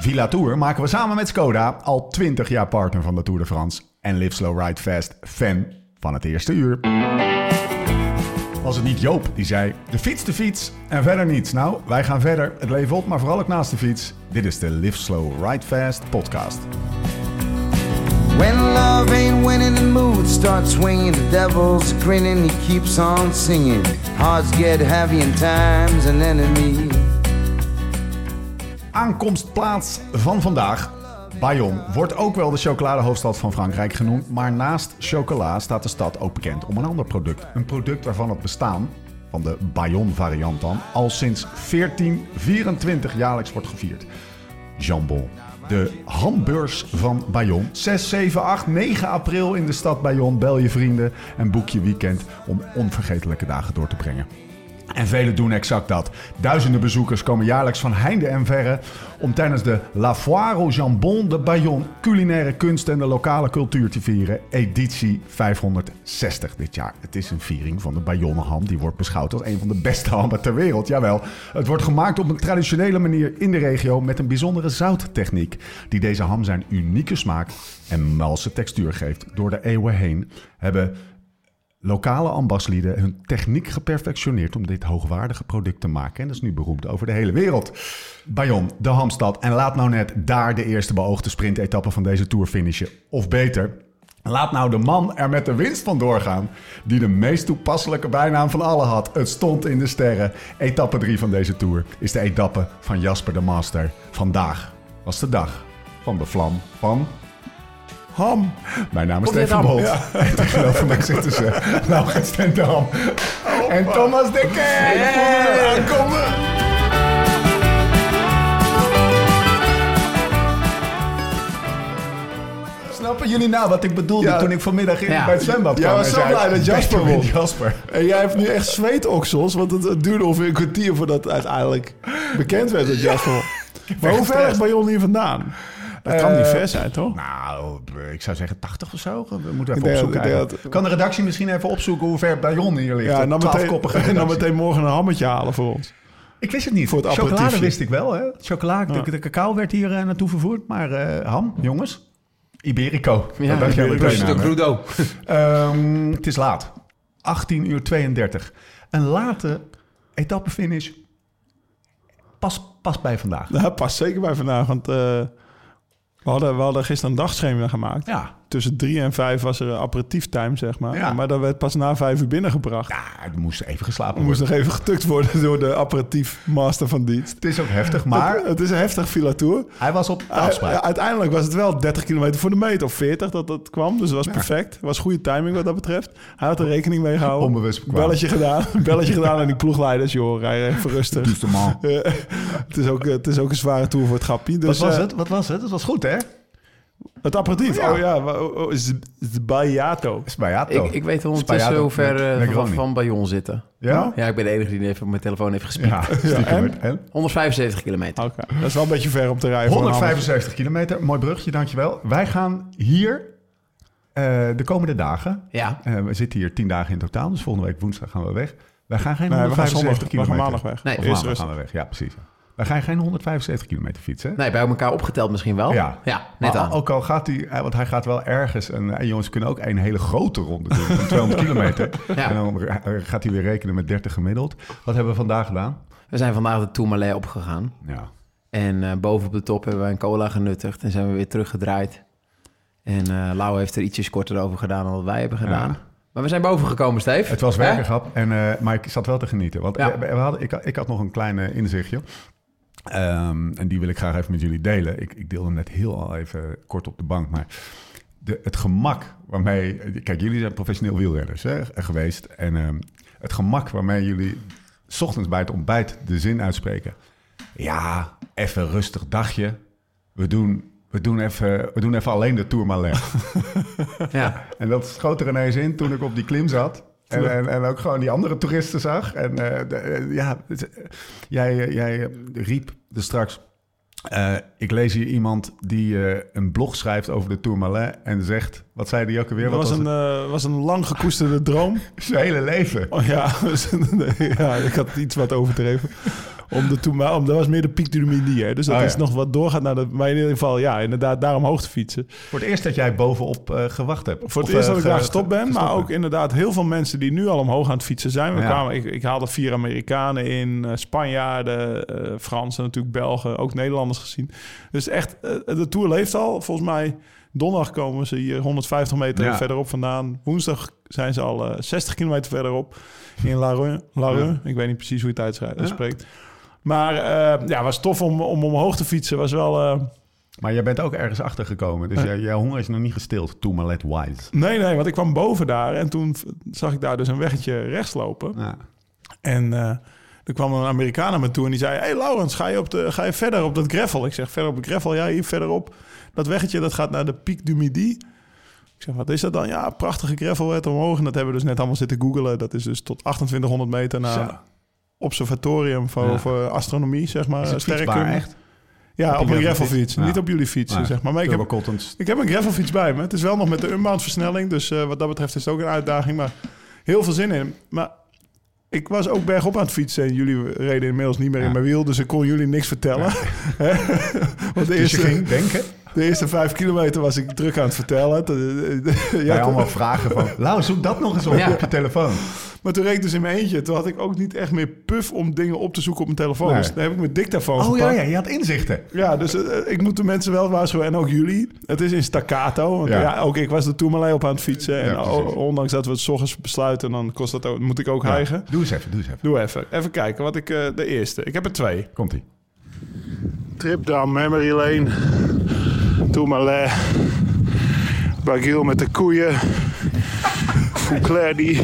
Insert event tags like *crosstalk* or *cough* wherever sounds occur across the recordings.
Villa Tour maken we samen met Skoda al 20 jaar partner van de Tour de France. En Live Slow Ride Fast fan van het eerste uur. Was het niet Joop die zei: de fiets, de fiets en verder niets? Nou, wij gaan verder. Het leven op, maar vooral ook naast de fiets. Dit is de Live Slow Ride Fast podcast. When love winning, mood starts swinging. The devil's grinning, he keeps on singing. Get heavy time's. Aankomstplaats van vandaag. Bayonne wordt ook wel de chocoladehoofdstad van Frankrijk genoemd. Maar naast chocola staat de stad ook bekend om een ander product. Een product waarvan het bestaan, van de Bayonne variant dan, al sinds 1424 jaarlijks wordt gevierd. Jambon. De hambeurs van Bayonne. 6, 7, 8, 9 april in de stad Bayonne. Bel je vrienden en boek je weekend om onvergetelijke dagen door te brengen. En velen doen exact dat. Duizenden bezoekers komen jaarlijks van heinde en verre om tijdens de La Foire au Jambon de Bayonne culinaire kunst en de lokale cultuur te vieren. Editie 560 dit jaar. Het is een viering van de Bayonne ham. Die wordt beschouwd als een van de beste hammen ter wereld. Jawel, het wordt gemaakt op een traditionele manier in de regio met een bijzondere zouttechniek. Die deze ham zijn unieke smaak en malse textuur geeft. Door de eeuwen heen hebben lokale ambachtslieden hun techniek geperfectioneerd om dit hoogwaardige product te maken. En dat is nu beroemd over de hele wereld. Bayonne, de Hamstad. En laat nou net daar de eerste beoogde sprintetappe van deze Tour finishen. Of beter, laat nou de man er met de winst van doorgaan... die de meest toepasselijke bijnaam van alle had. Het stond in de sterren. Etappe 3 van deze Tour is de etappe van Jasper de Master. Vandaag was de dag van de vlam van Ham. Mijn naam is Stefan Ham? Bolt. En *laughs* tegenover mij zitten ze. Laurens Stenterham. en Thomas Dekker. Hem aankomen. Snappen jullie nou wat ik bedoelde Ja. toen ik vanmiddag in, Ja. bij het zwembad Jij kwam? was en zo blij dat Jasper won. Jasper. En jij hebt nu echt zweetoksels, want het, het duurde ongeveer een kwartier voordat uiteindelijk bekend werd dat Jasper. *laughs* Maar hoe ver is Bayonne hier vandaan? Dat kan niet Eh, ver zijn, toch? Nou, ik zou zeggen 80 of zo. We moeten even opzoeken. dat- Kan de redactie misschien even opzoeken hoe ver Bayonne hier ligt? Ja, en dan meteen, en *laughs* dan meteen morgen een hammetje halen voor ons. Ik wist het niet. Voor het Chocolade wist ik wel, hè? Chocola, de, Ja. de cacao werd hier eh, naartoe vervoerd. Maar eh, ham, jongens. Iberico. Ja, jij aan de? Crudo. Ehm, het is laat. 18 uur 32. Een late etappefinish. Pas, pas bij vandaag. Dat past zeker bij vandaag, want eh, we, hadden, we hadden gisteren een dagschema gemaakt. Ja. Tussen drie en vijf was er een aperitief time, zeg maar. Ja. Maar dat werd pas na vijf uur binnengebracht. Ja, er moest even geslapen We moest worden. nog even getukt worden door de aperitief master van dienst. Het is ook heftig, maar het, het is een heftig filatour. hij was op afspraak. ja, uiteindelijk was het wel 30 kilometer voor de meet of 40 dat dat kwam. Dus dat was perfect. Het was goede timing wat dat betreft. Hij had er rekening mee gehouden. Onbewust. Belletje gedaan. *laughs* Belletje gedaan aan die ploegleiders. Joh, rij even rustig. *laughs* Het, is ook, het is ook een zware tour voor het grappie. Dus, Wat was eh, het? Wat was het? Het was goed, hè? Het aperitief. Oh, ja. Oh ja, wa- oh, oh, is het Bayato. Sbagliato. Ik, ik weet ondertussen hoe ver eh, van, van Bayonne zitten. Ja? Ja, ik ben de enige die even op mijn telefoon heeft gespiekt. Ja, *laughs* stiekem. en? en? 175 kilometer. Oké, dat is wel een beetje ver om te rijden. voor een 175 kilometer. Mooi brugje, dankjewel. Wij gaan hier eh, de komende dagen... Ja. eh, we zitten hier 10 dagen in totaal, dus volgende week woensdag gaan we weg. Wij gaan geen Nee, we gaan 175 zondag, we gaan kilometer. maandag weg. Nee. Of maandag gaan we weg, ja precies. Wij gaan geen 175 kilometer fietsen. Nee, bij elkaar opgeteld misschien wel. Ja. ja net Maar aan. ook al gaat hij, eh, want hij gaat wel ergens, en, en jongens kunnen ook een hele grote ronde doen van *laughs* 200 kilometer. Ja. En dan eh, gaat hij weer rekenen met 30 gemiddeld. Wat hebben we vandaag gedaan? We zijn vandaag de Tourmalet opgegaan. Ja. En eh, boven op de top hebben we een cola genuttigd. En zijn we weer teruggedraaid. En eh Lau heeft er ietsjes korter over gedaan dan wat wij hebben gedaan. Ja. Maar we zijn boven gekomen, Steve. Het was werkengrap, en, eh, maar ik zat wel te genieten. Want Ja. we, we hadden, ik, ik had nog een klein eh, inzichtje. Ehm, en die wil ik graag even met jullie delen. Ik, ik deelde hem net heel al even kort op de bank. Maar de, het gemak waarmee... Kijk, jullie zijn professioneel wielrenners hè, geweest. En ehm, het gemak waarmee jullie... s ochtends bij het ontbijt de zin uitspreken. Ja, even rustig dagje. We doen, we doen, even, we doen even alleen de Tourmalet. *laughs* Ja. En dat schoot er ineens in toen ik op die klim zat. En, en, en ook gewoon die andere toeristen zag. En eh, de- eh, ja, eh, jij, jij riep er straks... ik lees hier iemand die een blog schrijft over de Tourmalet... en zegt... Wat zei die ook alweer? Dat was was een, was een lang gekoesterde droom. *laughs* Zijn hele leven. Oh, ja, dus- *laughs* ja, ik had iets wat overdreven. Om de Tourmalet, om, dat was meer de Pic du Midi, hè. Dus dat Oh, ja. is nog wat doorgaat naar de... Maar in ieder geval, ja, inderdaad, daar omhoog te fietsen. Voor het eerst dat jij bovenop eh, gewacht hebt. Voor het Of, eerst eh, dat ik daar ge- gestopt ben, gestopt maar ook inderdaad heel veel mensen die nu al omhoog aan het fietsen zijn. We Ja. kwamen, ik, ik haalde vier Amerikanen in, eh, Spanjaarden, eh, Fransen, natuurlijk Belgen, ook Nederlanders gezien. Dus echt, de Tour leeft al. Volgens mij donderdag komen ze hier 150 meter Ja. verderop vandaan. Woensdag zijn ze al eh, 60 kilometer verderop in La Rue. La Rue. Ik weet niet precies hoe je het Ja. Maar eh, ja, was tof om, om omhoog te fietsen. Was wel... eh, Maar jij bent ook ergens achter gekomen. Dus jij, jouw honger is nog niet gestild. Tourmalet wise. Nee, nee, want ik kwam boven daar en toen zag ik daar dus een weggetje rechts lopen. Ja. En eh er kwam een Amerikaan naar me toe en die zei... hey Laurens, ga je, op de, ga je verder op dat gravel? Ik zeg, verder op het gravel? Ja, hier verderop. Dat weggetje, dat gaat naar de Pic du Midi. Ik zeg, wat is dat dan? Ja, prachtige gravelwet omhoog. En dat hebben we dus net allemaal zitten googelen. Dat is dus tot 2800 meter naar Zo. Observatorium voor, Ja. voor astronomie, zeg maar. Sterrenkunde. echt? Ja, Op een gravelfiets? Ja. Niet op jullie fiets, Nee. zeg maar. maar ik heb, ik heb een gravelfiets bij me. Het is wel nog met de unbound versnelling. Dus eh, wat dat betreft is het ook een uitdaging. Maar heel veel zin in. Maar ik was ook bergop aan het fietsen. En jullie reden inmiddels niet meer in mijn wiel. Dus ik kon jullie niks vertellen. *laughs* *laughs* Want de Dus je eerste, ging denken... de eerste vijf kilometer was ik druk aan het vertellen. *laughs* Ja, ja, allemaal vragen van... Lau, zoek dat nog eens op Ja. op je telefoon. maar toen reed ik dus in mijn eentje. Toen had ik ook niet echt meer puff om dingen op te zoeken op mijn telefoon. Nee. Dus dan heb ik mijn dictafoon Oh ja, gepakt. ja, je had inzichten. Ja, dus eh, ik moet de mensen wel waarschuwen en ook jullie. Het is in staccato. Want Ja. ja. ook ik was er Tourmalet op aan het fietsen. En Ja, ondanks dat we het s ochtends besluiten, dan kost dat ook, moet ik ook hijgen. Doe eens even, doe eens even. Doe even. Even kijken wat ik... eh, de eerste. Ik heb er twee. Komt-ie. Trip down memory lane. Tourmalet. Bagil met de koeien. Fouclair die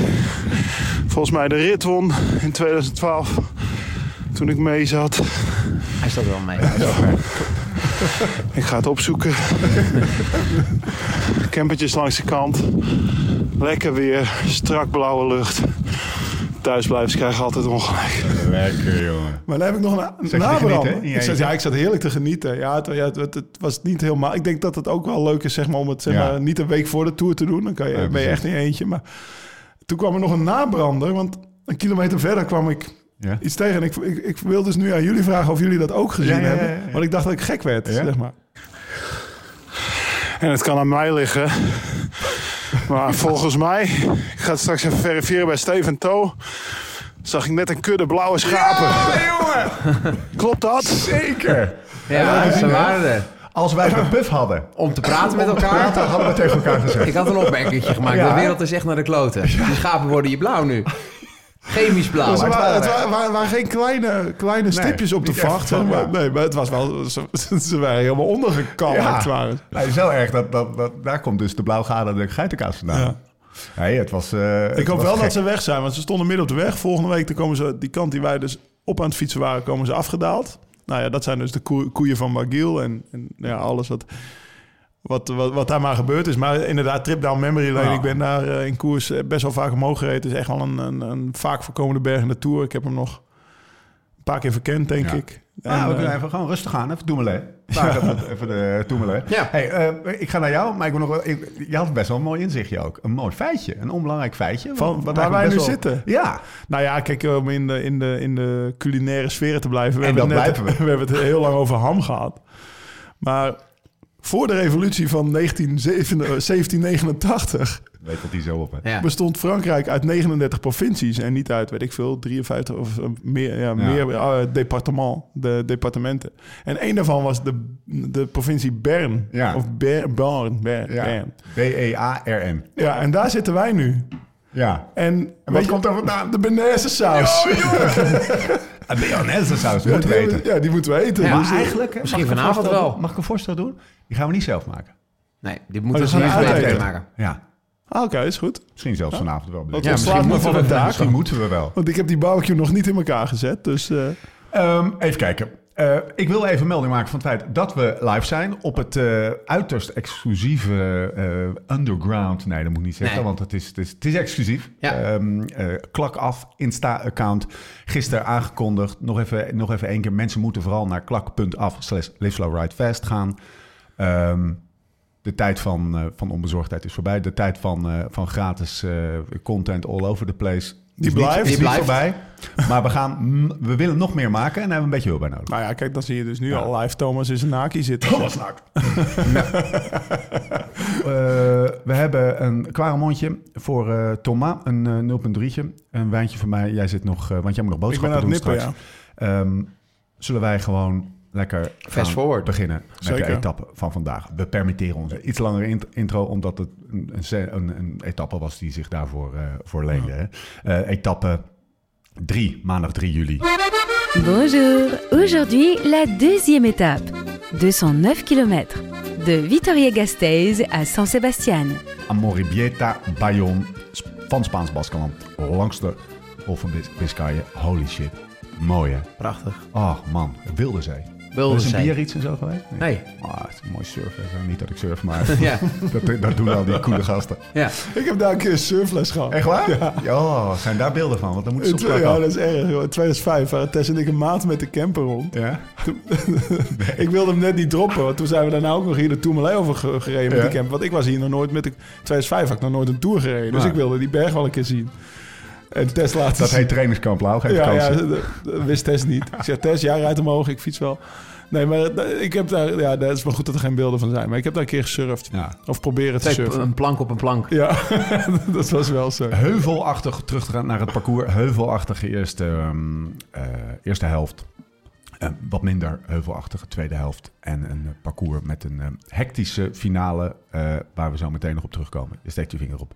volgens mij de rit won in 2012. Toen ik mee zat. Hij staat wel mee. Ik ga het opzoeken. Campertjes langs de kant. Lekker weer. Strak blauwe lucht. Thuisblijvers krijgen altijd ongelijk. Lekker, jongen. Maar dan heb ik nog een nabrand. Ik zat, ja, ik zat heerlijk te genieten. Ja, het, ja, het, het- het was niet helemaal... Ik denk dat het ook wel leuk is zeg maar, om het zeg Ja. maar, niet een week voor de Tour te doen. Dan kan je, Ja, ben je echt in je eentje. Maar toen kwam er nog een nabrander. Want een kilometer verder kwam ik Ja? iets tegen. En ik, ik, ik wil dus nu aan jullie vragen of jullie dat ook gezien Ja, ja, ja, hebben. Want ik dacht dat ik gek werd, Ja? zeg maar. En het kan aan mij liggen. Maar volgens mij, ik ga het straks even verifiëren bij Steven To. Zag ik net een kudde blauwe schapen. jongen! Klopt dat? Zeker! Ja, ze waren er. Als wij een puff hadden, Om te praten met elkaar. later hadden we tegen elkaar gezegd. Ik had een opmerkingetje gemaakt. Ja. De wereld is echt naar de kloten. Die schapen worden hier blauw nu. Chemisch blauw. Het het waren, het waren, waren- waren geen kleine, kleine stipjes op de vacht. van, maar. Nee, maar het was wel... Ze, ze waren helemaal ondergekalkt. Ja. Nou, is wel erg dat, dat, dat... Daar komt dus de blauwgaderde geitenkaas vandaan. Ja. Nee, het was... eh, het Ik hoop was wel gek. dat ze weg zijn, want ze stonden midden op de weg. Volgende week dan komen ze, die kant die wij dus op aan het fietsen waren, komen ze afgedaald. Nou ja, dat zijn dus de koe- koeien van Magiel en, en ja, alles wat, wat, wat, wat daar maar gebeurd is. Maar inderdaad, Trip Down Memory Lane, Ja. ik ben daar eh, in koers eh, best wel vaak omhoog gereden. Het is echt wel een, een, een vaak voorkomende berg in de Tour. Ik heb hem nog een paar keer verkend, denk Ja. ik. Ja, En, we eh, kunnen even gewoon rustig aan. Even Toemelen. Even, *laughs* even de Toemelen. Ja. Hey, eh, ik ga naar jou, maar ik wil nog wel, ik, je had best wel een mooi inzichtje ook. Een mooi feitje. Een onbelangrijk feitje. Van Wat waar wij nu wel- zitten. Ja. Nou ja, kijk, om in de, in de, in de culinaire sfeer te blijven. We En hebben, dat het net, blijven we. *laughs* we hebben het heel lang over ham gehad. Maar voor de revolutie van 1987 1789 Weet dat die zo op hè? Ja. bestond Frankrijk uit 39 provincies. En niet uit, weet ik veel, 53 of eh, meer, ja, meer eh, departement, de departementen. En één daarvan was de, de provincie Bern. Ja. Of Ber, Bern, Bern, Ja. Bern. B-E-A-R-N. Ja, en daar zitten wij nu. Ja. En, En wat je- komt er vandaan? De bearnaise saus. *laughs* Een Bearnaise saus, Ja, moeten we die, eten. ja, die moeten we eten. Ja, Maar Dus, eh, eigenlijk... hè, Misschien vanavond wel. Mag ik een voorstel doen? Die gaan we niet zelf maken. Nee, dit Oh, moeten dat we meer uiteten. maken. Ja. ah, Oké, is goed. Misschien zelfs vanavond wel. Dat Ja, misschien moeten van we-. Misschien moeten we wel. Want ik heb die barbecue nog niet in elkaar gezet. Dus eh, Ehm, even kijken. Eh, ik wil even melding maken van het feit dat we live zijn op het eh, uiterst exclusieve eh, underground. Nee, dat moet ik niet zeggen, Nee. want het is, het is, het is exclusief. Ja. Ehm, eh, klak af, Insta-account. Gisteren aangekondigd. Nog even, nog even één keer. Mensen moeten vooral naar klak.af slash live slow ride fast gaan. Ehm, de tijd van, eh, van onbezorgdheid is voorbij. De tijd van, eh, van gratis eh, content all over the place Die blijft. Die blijft. voorbij. Maar we, gaan, we willen nog meer maken en hebben we een beetje hulp bij nodig. Nou ja, kijk, dan zie je dus nu al live Thomas in zijn naki zitten. Thomas. *laughs* Eh, we hebben een kwaremondje voor Thomas, een eh 0.3'tje. Een wijntje voor mij. Jij zit nog, want jij moet nog Ik ben boodschappen aan het doen nippen, straks. ja. Ehm, zullen wij gewoon lekker Fast forward. beginnen met Zeker. de etappe van vandaag. We permitteren ons een iets langere int- intro, omdat het een, een, een, etappe was die zich daarvoor eh voor leende. hè. Eh, etappe 3, maandag 3 juli. Bonjour, aujourd'hui la deuxième étape, 209 km, de Vitoria-Gasteiz à San Sebastian. Amoribieta Bayonne Sp- van Spaans Baskeland langs de Golf van Bis- Biscayen. Holy shit. Mooi hè? Prachtig. Oh man, wilde zee. Wilde is een. Biarritz en zo geweest? Nee. Ah, het is een mooi surfen. Zo, Niet dat ik surf, maar *laughs* Ja. *laughs* dat, dat doen al die coole gasten. Ja. Ik heb daar een keer een surfles gehad. Echt waar? Ja. Oh, zijn daar beelden van? Want dan moeten ze ja, dat is erg. In 2005 waren Tess en ik een maand met de camper rond. Ja? *laughs* Ik wilde hem net niet droppen, want toen zijn we daarna ook nog hier de Tourmalet over ge- gereden met de camper. Want ik was hier nog nooit met de... 2005 had ik nog nooit een tour gereden, dus Ja. ik wilde die berg wel een keer zien. En Tess laat Dat heet trainingskamp Lau, geen Ja, dat, wist Tess niet. Ik zeg, Tess, jij rijdt omhoog, ik fiets wel. Nee, maar eh, ik heb daar... Ja, dat is wel goed dat er geen beelden van zijn. Maar ik heb daar een keer gesurfd. Ja. Of proberen te surfen. een plank op een plank. Ja, *laughs* dat was wel zo. Heuvelachtig, terug te gaan naar het parcours. Heuvelachtige eerste, ehm, eh, eerste helft. Eh, wat minder heuvelachtige tweede helft. En een parcours met een hectische finale... eh, waar we zo meteen nog op terugkomen. Je steekt je vinger op.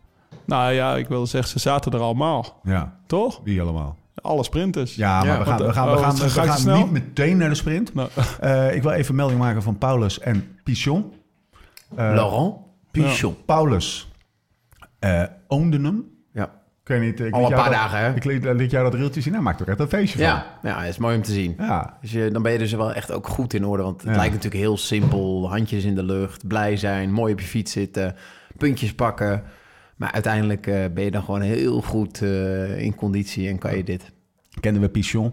Nou ja, ik wilde zeggen, ze zaten er allemaal. Ja, Toch? wie allemaal? Alle sprinters. Ja, maar Ja, we gaan, we gaan, we oh, gaan, ga we gaan niet meteen naar de sprint. Nou, Eh, ik wil even melding maken van Paulus en Pichon. Eh, Laurent Pichon. Paulus eh oonde hem. Ja. Ik weet niet. Ik Al een paar dat- dagen, hè? Ik liet, liet jou dat reeltje zien. Hij maakt er echt een feestje van. Ja. ja, is mooi om te zien. Ja, Dus je, dan ben je dus wel echt ook goed in orde. Want het Ja. lijkt natuurlijk heel simpel. Handjes in de lucht, blij zijn, mooi op je fiets zitten, puntjes pakken. Maar uiteindelijk eh, ben je dan gewoon heel goed eh, in conditie en kan je dit. Kenden we Pichon?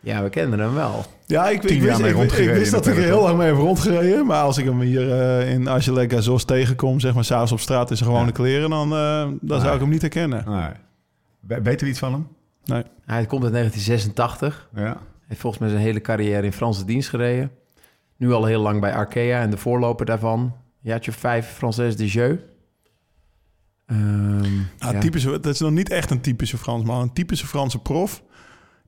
Ja, we kenden hem wel. Ja, ik, ik, wist, ik, ik rondgereden wist dat ik er heel lang mee heb rondgereden. Maar als ik hem hier eh, in Angela Gazos tegenkom, zeg maar, s'avonds op straat in zijn gewone Ja. kleren, dan, eh, dan Nee. zou ik hem niet herkennen. Nee. We- Weten we iets van hem? Nee. Hij komt uit 1986. Ja. Heeft volgens mij zijn hele carrière in Franse dienst gereden. Nu al heel lang bij Arkea en de voorloper daarvan. Jaartje 5, Française de Jeu. Ehm, Nou, ja. typische, dat is nog niet echt een typische Fransman. Een typische Franse prof.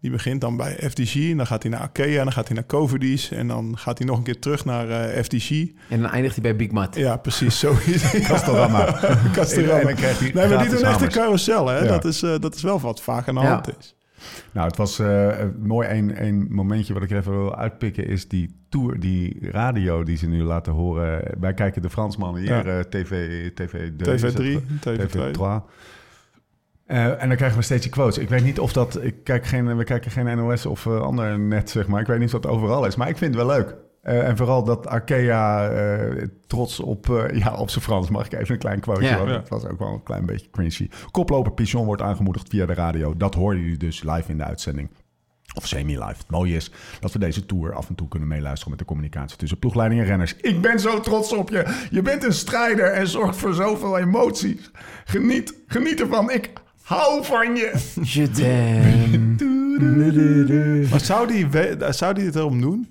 Die begint dan bij FDG. En dan gaat hij naar Arkea. En dan gaat hij naar Cofidis. En dan gaat hij nog een keer terug naar eh, FDG. En dan eindigt hij bij Big Mat. Ja, precies. Zo is het. *laughs* Castorama. *laughs* Castorama. En dan krijgt hij Nee, maar die doen echt een carousel, hè? Ja. Dat, is, eh, dat is wel wat vaak aan de Ja. hand is. Nou, het was eh, mooi. Een, een momentje wat ik even wil uitpikken is die tour, die radio die ze nu laten horen. Wij kijken de Fransmannen hier, Ja. TV, TV, de, TV3, TV2. TV3. Eh, en dan krijgen we steeds die quotes. Ik weet niet of dat... Ik kijk geen, we kijken geen NOS of eh, ander net, zeg maar. Ik weet niet of dat overal is. Maar ik vind het wel leuk. Eh, en vooral dat Arkea eh, trots op, eh, ja, op zijn Frans, mag ik even een klein quoteje. Ja. want Ja. Dat was ook wel een klein beetje cringy. Koploper Pichon wordt aangemoedigd via de radio. Dat hoorden jullie dus live in de uitzending. Of semi-live. Het mooie is dat we deze tour af en toe kunnen meeluisteren met de communicatie tussen ploegleiding en renners. Ik ben zo trots op je. Je bent een strijder en zorgt voor zoveel emoties. Geniet, geniet ervan. Ik hou van je. Je. Maar zou die, we- zou die het erom doen?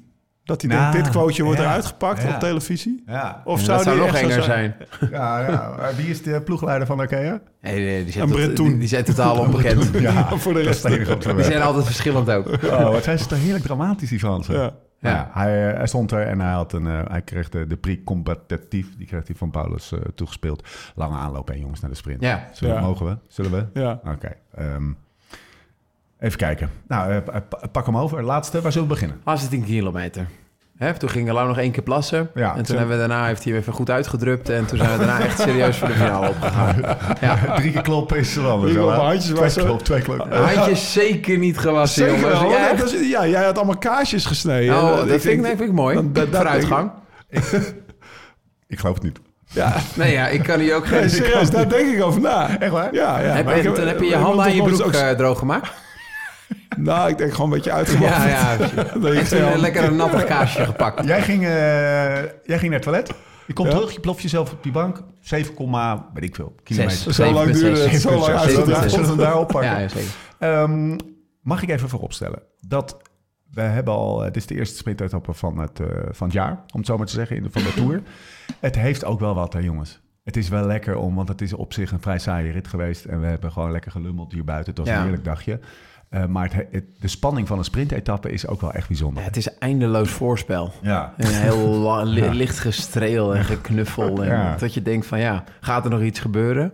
Dat hij Nou, denkt, dit quoteje wordt ja, eruit gepakt ja. op televisie? Ja, Of zou dat zou nog enger zijn. ja, ja. Maar Wie is de ploegleider van Arkea? Nee, nee, die, zijn tot- die, die zijn totaal onbekend. *laughs* Ja, voor de rest. Die zijn altijd verschillend ook. Oh, wat zijn ze toch heerlijk dramatisch, die Fransen. Ja. Ja. Ja. hij, eh, hij stond er en hij, had een, eh, hij kreeg de, de prix competitief. Die kreeg hij van Paulus eh, toegespeeld. Lange aanloop en jongens naar de sprint. Ja. Zullen we, Ja. mogen we? Zullen we? Ja. Oké. ehm, even kijken. Nou, eh, pa- pak hem over. Laatste, waar zullen we beginnen? 18 kilometer. Hè, toen ging Lau nog één keer plassen. Ja, en zo. toen hebben we daarna, heeft hij hem even goed uitgedrupt. En toen zijn we daarna echt serieus voor de finale *laughs* opgegaan. Ja. Drie keer kloppen is er wel. Drie keer kloppen, handjes twee wassen. klop, twee klop. Handjes zeker niet gewassen, Zeker jongens. wel. Ja, echt? jij had allemaal kaarsjes gesneden. Oh, dat vind ik, vind ik mooi. Dan- dat- dat Vooruitgang. Ik geloof het niet. Ja, Nee, ja, ik kan hier ook geen... nee, serieus, daar denk ik over na. Echt waar? Ja, ja. Heb, maar ik dan heb je je ik handen aan je broek eh, droog gemaakt? *laughs* Nou, ik denk gewoon een beetje uitgemaakt. Ja, ja. *laughs* Dat ik een lekker een nattig kaasje gepakt. Jij ging, eh, jij ging naar het toilet. Je komt Ja? terug, je ploft jezelf op die bank. 7, weet ik veel, kilometer. Zes. Zo lang duurde het. Zo lang daar- Zullen we hem daarop pakken? Ja, zeker. Ehm, mag ik even vooropstellen dat we hebben al, het is de eerste sprintetappe van het, eh, van het jaar, om het zo maar te zeggen, in de, van de Tour. Het heeft ook wel wat, hè, jongens. Het is wel lekker om, want het is op zich een vrij saaie rit geweest. En we hebben gewoon lekker gelummeld hier buiten. Het was Ja. een heerlijk dagje. Eh, maar het, het- de spanning van een sprintetappe is ook wel echt bijzonder. Ja, het is eindeloos voorspel. Ja. Een heel *laughs* li- licht gestreel en geknuffel. En Ja. Dat je denkt van ja, gaat er nog iets gebeuren?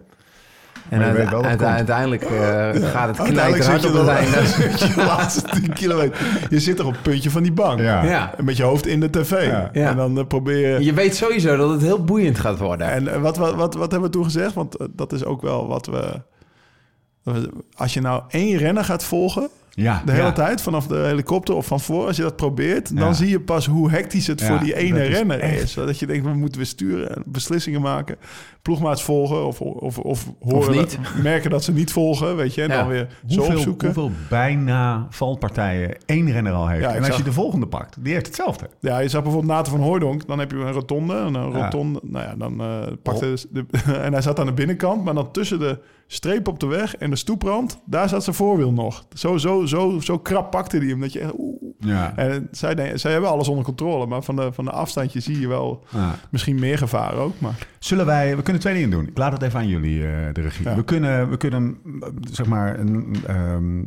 En uiteindelijk eh, gaat het knijterhard op je het einde. laatste 10 kilometer. Je zit er op het puntje van die bank. Ja. Met je hoofd in de tv. En dan eh, probeer je... Je weet sowieso dat het heel boeiend gaat worden. En wat, wat, wat, wat hebben we toen gezegd? Want dat is ook wel wat we... Als je nou één renner gaat volgen, Ja, de hele ja. tijd, vanaf de helikopter of van voor, als je dat probeert, Ja. dan zie je pas hoe hectisch het voor die ene is renner echt- is. Dat je denkt, we moeten weer sturen, beslissingen maken, ploegmaats volgen of, of, of, horen niet. dat- merken dat ze niet volgen, weet je, en dan weer zo Hoeveel, opzoeken. hoeveel bijna valpartijen één renner al heeft. En als zag- je de volgende pakt, die heeft hetzelfde. Ja, je zag bijvoorbeeld Nathan van Hooydonk. Dan heb je een rotonde. En een rotonde, nou ja, dan eh pakte de, *laughs* en hij zat aan de binnenkant, maar dan tussen de streep op de weg en de stoeprand, daar zat zijn voorwiel nog. Zo, zo, zo, zo krap pakte hij hem dat je echt, oeh. Ja. En zij, zij hebben alles onder controle, maar van de, van de afstandje zie je wel Ja. misschien meer gevaar ook. Maar Zullen wij, we kunnen twee dingen doen. Ik laat het even aan jullie, eh, de regie. Ja. We kunnen, we kunnen zeg maar, een, ehm,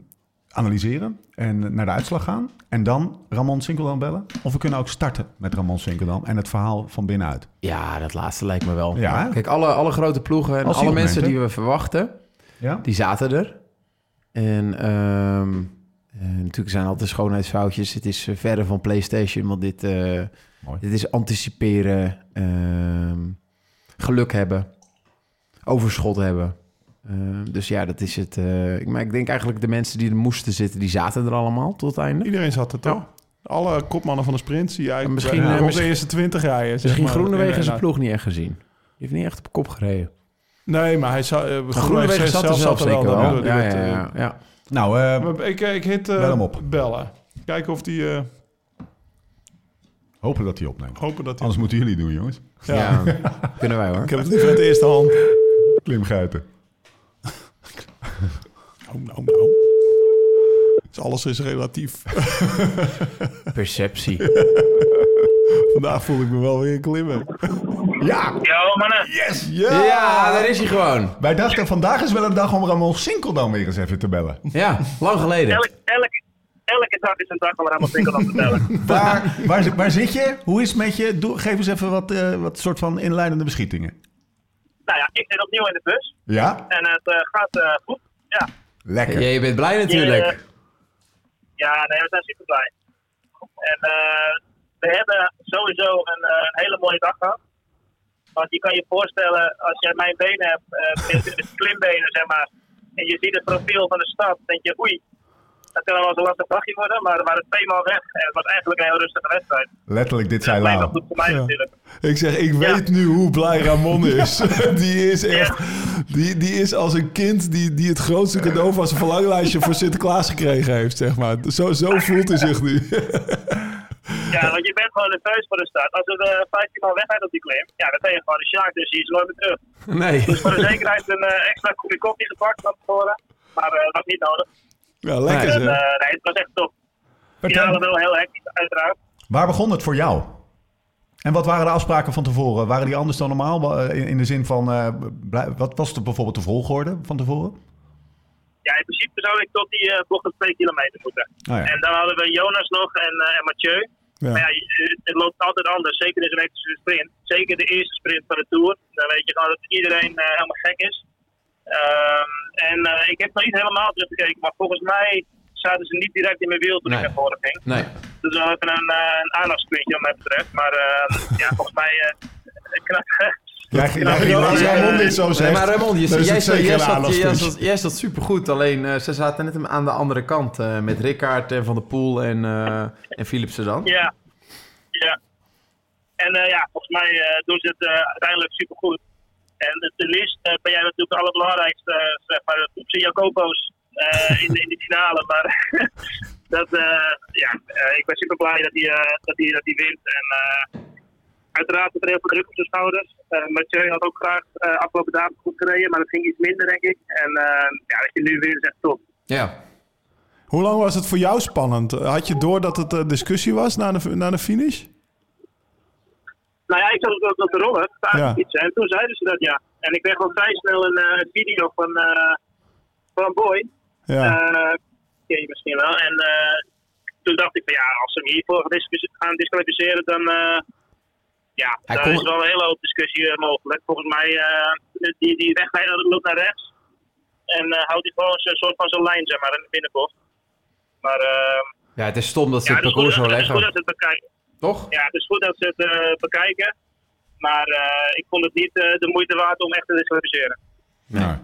analyseren en naar de uitslag gaan. En dan Ramon Sinkeldam bellen. Of we kunnen ook starten met Ramon Sinkeldam en het verhaal van binnenuit. Ja, dat laatste lijkt me wel. Ja? Kijk, alle, alle grote ploegen en Als alle mensen die we verwachten, Ja? die zaten er. En ehm, eh, natuurlijk zijn altijd schoonheidsfoutjes. Het is eh, verre van PlayStation, want dit, eh, dit is anticiperen, ehm, geluk hebben, overschot hebben. Ehm, dus ja, dat is het. eh, ik- maar ik denk eigenlijk de mensen die er moesten zitten, die zaten er allemaal tot het einde. iedereen zat er toch? Alle kopmannen van de sprint zie je eigenlijk Misschien, bij- eh, misschien- de eerste 20 rijden. zeg Misschien maar. Groenewegen En, zijn eh, ploeg niet echt gezien. Die heeft niet echt op kop gereden. Nee, maar hij zou, uh, Groenewegen zat er zelf zeker wel. Ja, ja, eh, ja, ja. Nou, eh, Ik, ik hit eh, Bel hem op. bellen. Kijken of die... eh, hopen dat hij opneemt. hopen dat hij... Anders moeten jullie doen, jongens. Ja. Ja, *laughs* kunnen wij hoor. Ik heb het liever uit de eerste hand. Klimguiten. Nou, nou, nou. Dus alles is relatief. *laughs* Perceptie. *laughs* Vandaag voel ik me wel weer klimmen. *laughs* Ja, Yo, mannen. yes! Ja, daar is hij gewoon. Wij dachten, vandaag is wel een dag om Ramon Sinkeldam weer eens even te bellen. Ja, lang geleden. Elk, elk, elke dag is een dag om winkel aan te vertellen. Waar, waar, zit- waar zit je? Hoe is het met je? Doe, geef eens even wat, eh, wat soort van inleidende beschietingen. nou ja, ik zit opnieuw in de bus. Ja? En het eh, gaat eh, goed. Ja. Lekker. Ja, je bent blij natuurlijk. Ja, nee, we zijn super blij. En eh, we hebben sowieso een, eh, een hele mooie dag gehad. Want je kan je voorstellen, als jij mijn benen hebt, eh, met klimbenen zeg maar, en je ziet het profiel van de stad, dan denk je oei, dat kan wel eens een lastig dagje worden, maar we waren tweemaal weg en het was eigenlijk een heel rustige wedstrijd. Letterlijk, dit zei Dat blijft wel Lau. goed voor mij Ja. natuurlijk. Ik zeg, ik Ja. weet nu hoe blij Ramon is. *laughs* die is echt... Die, die is als een kind die, die het grootste cadeau van zijn verlanglijstje voor Sinterklaas gekregen heeft, zeg maar. Zo, zo voelt hij zich nu. *laughs* Ja, want je bent gewoon nerveus voor de start. Als er uh, 15 man wegrijdt op die klim, ja, dan ben je gewoon de sjaak, dus die is nooit meer terug. Nee. Dus voor de zekerheid een eh, extra kopje koffie gepakt van tevoren. Maar eh, dat was niet nodig. Ja, lekker En, eh, nee, het was echt top. Vertel, Finale wel heel hectisch, uiteraard. waar begon het voor jou? En wat waren de afspraken van tevoren? Waren die anders dan normaal? Eh, In, de zin van, eh, wat was er bijvoorbeeld de volgorde van tevoren? Ja, in principe zou ik tot die uh, bocht op 2 kilometer moeten. Oh ja. En dan hadden we Jonas nog en, uh, en Mathieu. Ja. Maar ja, het loopt altijd anders. Zeker in zo'n hectische sprint. Zeker de eerste sprint van de Tour. Dan weet je gewoon dat iedereen uh, helemaal gek is. Um, en uh, ik heb nog niet helemaal teruggekeken. Maar volgens mij zaten ze niet direct in mijn wiel toen Nee. ik naar voren ging. Nee. Dus wel even een, uh, een aandachtspuntje wat mij betreft. Maar ja, *laughs* volgens mij... knap, *laughs* Ja, ja, als ja, Ramon ja, dit zo Nee, zegt, maar Ramon, je, jij, jij, zat, jij, zat, jij zat supergoed. Alleen eh, ze zaten net aan de andere kant. eh, met Rickaard en Van der Poel en, eh en Philipsen dan. Ja, ja. En uh, ja, volgens mij uh, doen ze het uh, uiteindelijk supergoed. En de, de list uh, ben jij natuurlijk het allerbelangrijkste, uh, zeg maar, de Poepse Jacobos uh, in, de, in de finale. Maar *laughs* dat, uh, ja, uh, ik ben super blij dat hij, uh, dat dat wint. En uh, uiteraard het er heel veel druk op zijn schouders. Eh Mathieu had ook graag eh, afgelopen dagen goed gereden, maar dat ging iets minder, denk ik. En eh, ja, dat je nu weer zegt top. Ja. Hoe lang was het voor jou spannend? Had je door dat het eh, discussie was na de, na de finish? Nou ja, ik zat ook op de roller, daar Ja. fietsen, en toen zeiden ze dat ja. En ik kreeg al vrij snel een eh, video van, eh van Boy. Ja. Eh, ken je misschien wel. En eh, toen dacht ik van ja, als ze hem hiervoor gaan disqualificeren, dan uh, ja, Hij daar kon- is wel een hele hoop discussie mogelijk. Volgens mij, eh, die, die wegrijder loopt naar rechts. En eh, houdt hij gewoon een soort van zijn lijn, zeg maar, in de binnenbocht. Maar ja, het is stom dat ze ja, het parcours zo het is goed leggen. dat ze het bekijken. Toch? Ja, het is goed dat ze het eh, bekijken. Maar eh, ik vond het niet eh, de moeite waard om echt te. Nee.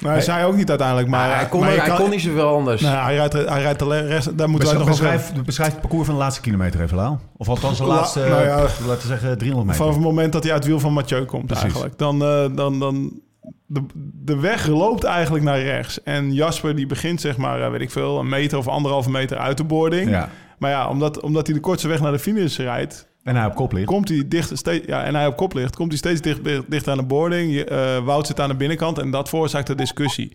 Nou, hij zei ook niet uiteindelijk, maar... Maar hij kon, maar hij kan- kon niet zoveel anders. Nou, hij rijdt, hij rijdt de rest, daar moeten wij nog over... Beschrijf, beschrijf het parcours van de laatste kilometer even, Lau. Of althans de La- laatste, nou ja. laten we zeggen, 300 meter. Vanaf het moment dat hij uit het wiel van Mathieu komt Precies. eigenlijk. Dan, eh, dan, dan de, de weg loopt eigenlijk naar rechts. En Jasper die begint zeg maar, eh, weet ik veel, een meter of anderhalve meter uit de boarding. Ja. Maar ja, omdat, omdat hij de kortste weg naar de finish rijdt, En hij op kop ligt. komt hij dicht, steeds, ja, en hij op kop ligt, komt hij steeds dicht, dicht aan de boarding. Je, eh, Wout zit aan de binnenkant en dat veroorzaakt de discussie.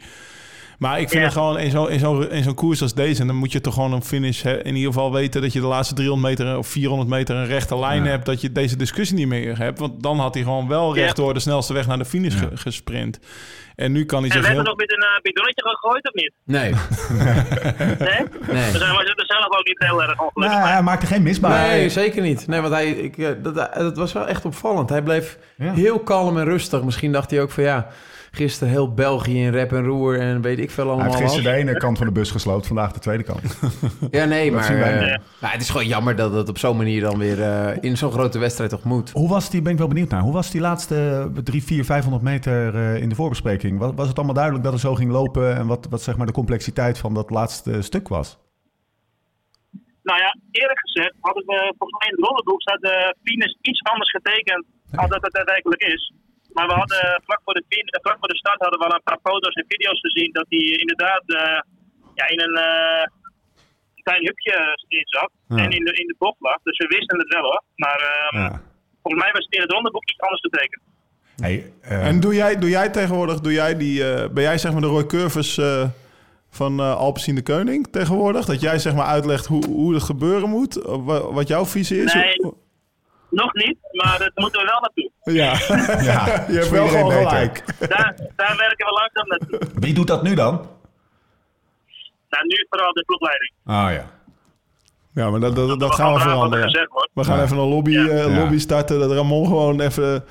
Maar ik vind Ja. het gewoon in zo'n in zo'n in zo'n koers als deze, en dan moet je toch gewoon een finish hè, in ieder geval weten dat je de laatste 300 meter of 400 meter een rechte lijn Ja. hebt, dat je deze discussie niet meer hebt. Want dan had hij gewoon wel recht Ja. door de snelste weg naar de finish ge- gesprint. En nu kan hij En we zich hebben heel... nog met een uh, bidonnetje gegooid, of niet? Nee. *laughs* Nee? Nee. We zijn we zelf ook niet heel erg ongelukkig. Nou, hij maakte geen misbaar. Nee, zeker niet. Nee, want hij, ik, eh, dat, dat was wel echt opvallend. Hij bleef Ja. heel kalm en rustig. Misschien dacht hij ook van ja, gisteren heel België in rep en roer en weet ik veel Hij allemaal. heeft gisteren de ene kant van de bus gesloopt, vandaag de tweede kant. Ja, nee, maar eh, niet. nou, het is gewoon jammer dat het op zo'n manier dan weer eh, in zo'n grote wedstrijd toch moet. Hoe was die, ben ik wel benieuwd naar, hoe was die laatste 3, 4, 500 meter eh, in de voorbespreking? Was, was het allemaal duidelijk dat het zo ging lopen en wat, wat zeg maar de complexiteit van dat laatste stuk was? Nou ja, eerlijk gezegd hadden we volgens mij in het rollenboek staat de finish iets anders getekend dan dat het daadwerkelijk is. Maar we hadden vlak voor, de, vlak voor de start hadden we al een paar foto's en video's gezien dat hij inderdaad eh, ja, in een eh, klein hupje in zat Ja. en in de, in de bocht lag. Dus we wisten het wel hoor. Maar ehm, Ja. volgens mij was het in het rollenboek iets anders getekend. Hey, eh, En doe jij, doe jij tegenwoordig, doe jij die, eh, ben jij zeg maar de Roy Curvers eh, van eh Alpecin de Koning tegenwoordig? Dat jij zeg maar uitlegt hoe, hoe het gebeuren moet? Wat jouw visie is? Nee. Nog niet, maar dat moeten we wel naartoe. Ja, *laughs* ja, je hebt voor wel iedereen gewoon gelijk. Daar, daar werken we langzaam naartoe. Wie doet dat nu dan? Nou, nu vooral de ploegleiding. Ah ja. Ja, maar dat, dat, dat gaan we er veranderen. gezegd wordt. We gaan Ja. even een lobby, Ja. eh, lobby starten. Dat Ramon gewoon even,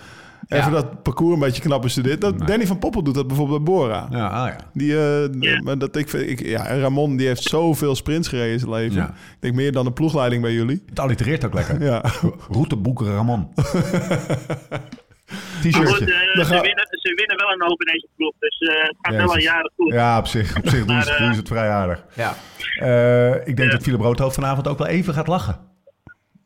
even Ja. dat parcours een beetje knap bestudeert. Dat, Nee. Danny van Poppel doet dat bijvoorbeeld bij Bora. Ja, ah, ja. Die, eh, Ja. maar dat ik, vind- ik, ja, Ramon die heeft zoveel sprints gereden in zijn leven. Ja. Ik denk meer dan de ploegleiding bij jullie. Het allitereert ook lekker. *laughs* Ja. Routeboeker Ramon. *laughs* T-shirtje. eh, ze, winnen, ze winnen wel een hoop in deze ploeg. Dus eh, het gaat wel al jaren goed. Ja, op zich, op zich doen, ze, Maar, doen ze het vrij aardig. Ja. Eh, ik denk dat Philip Broodhoofd vanavond ook wel even gaat lachen.